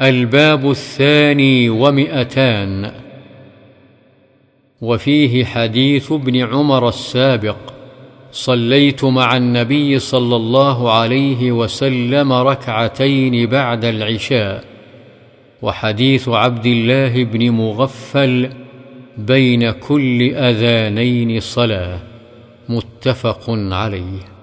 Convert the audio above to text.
الباب الثاني ومئتان. وفيه حديث ابن عمر السابق. صليت مع النبي صلى الله عليه وسلم ركعتين بعد العشاء. وحديث عبد الله بن مغفل بين كل أذانين صلاة. متفق عليه.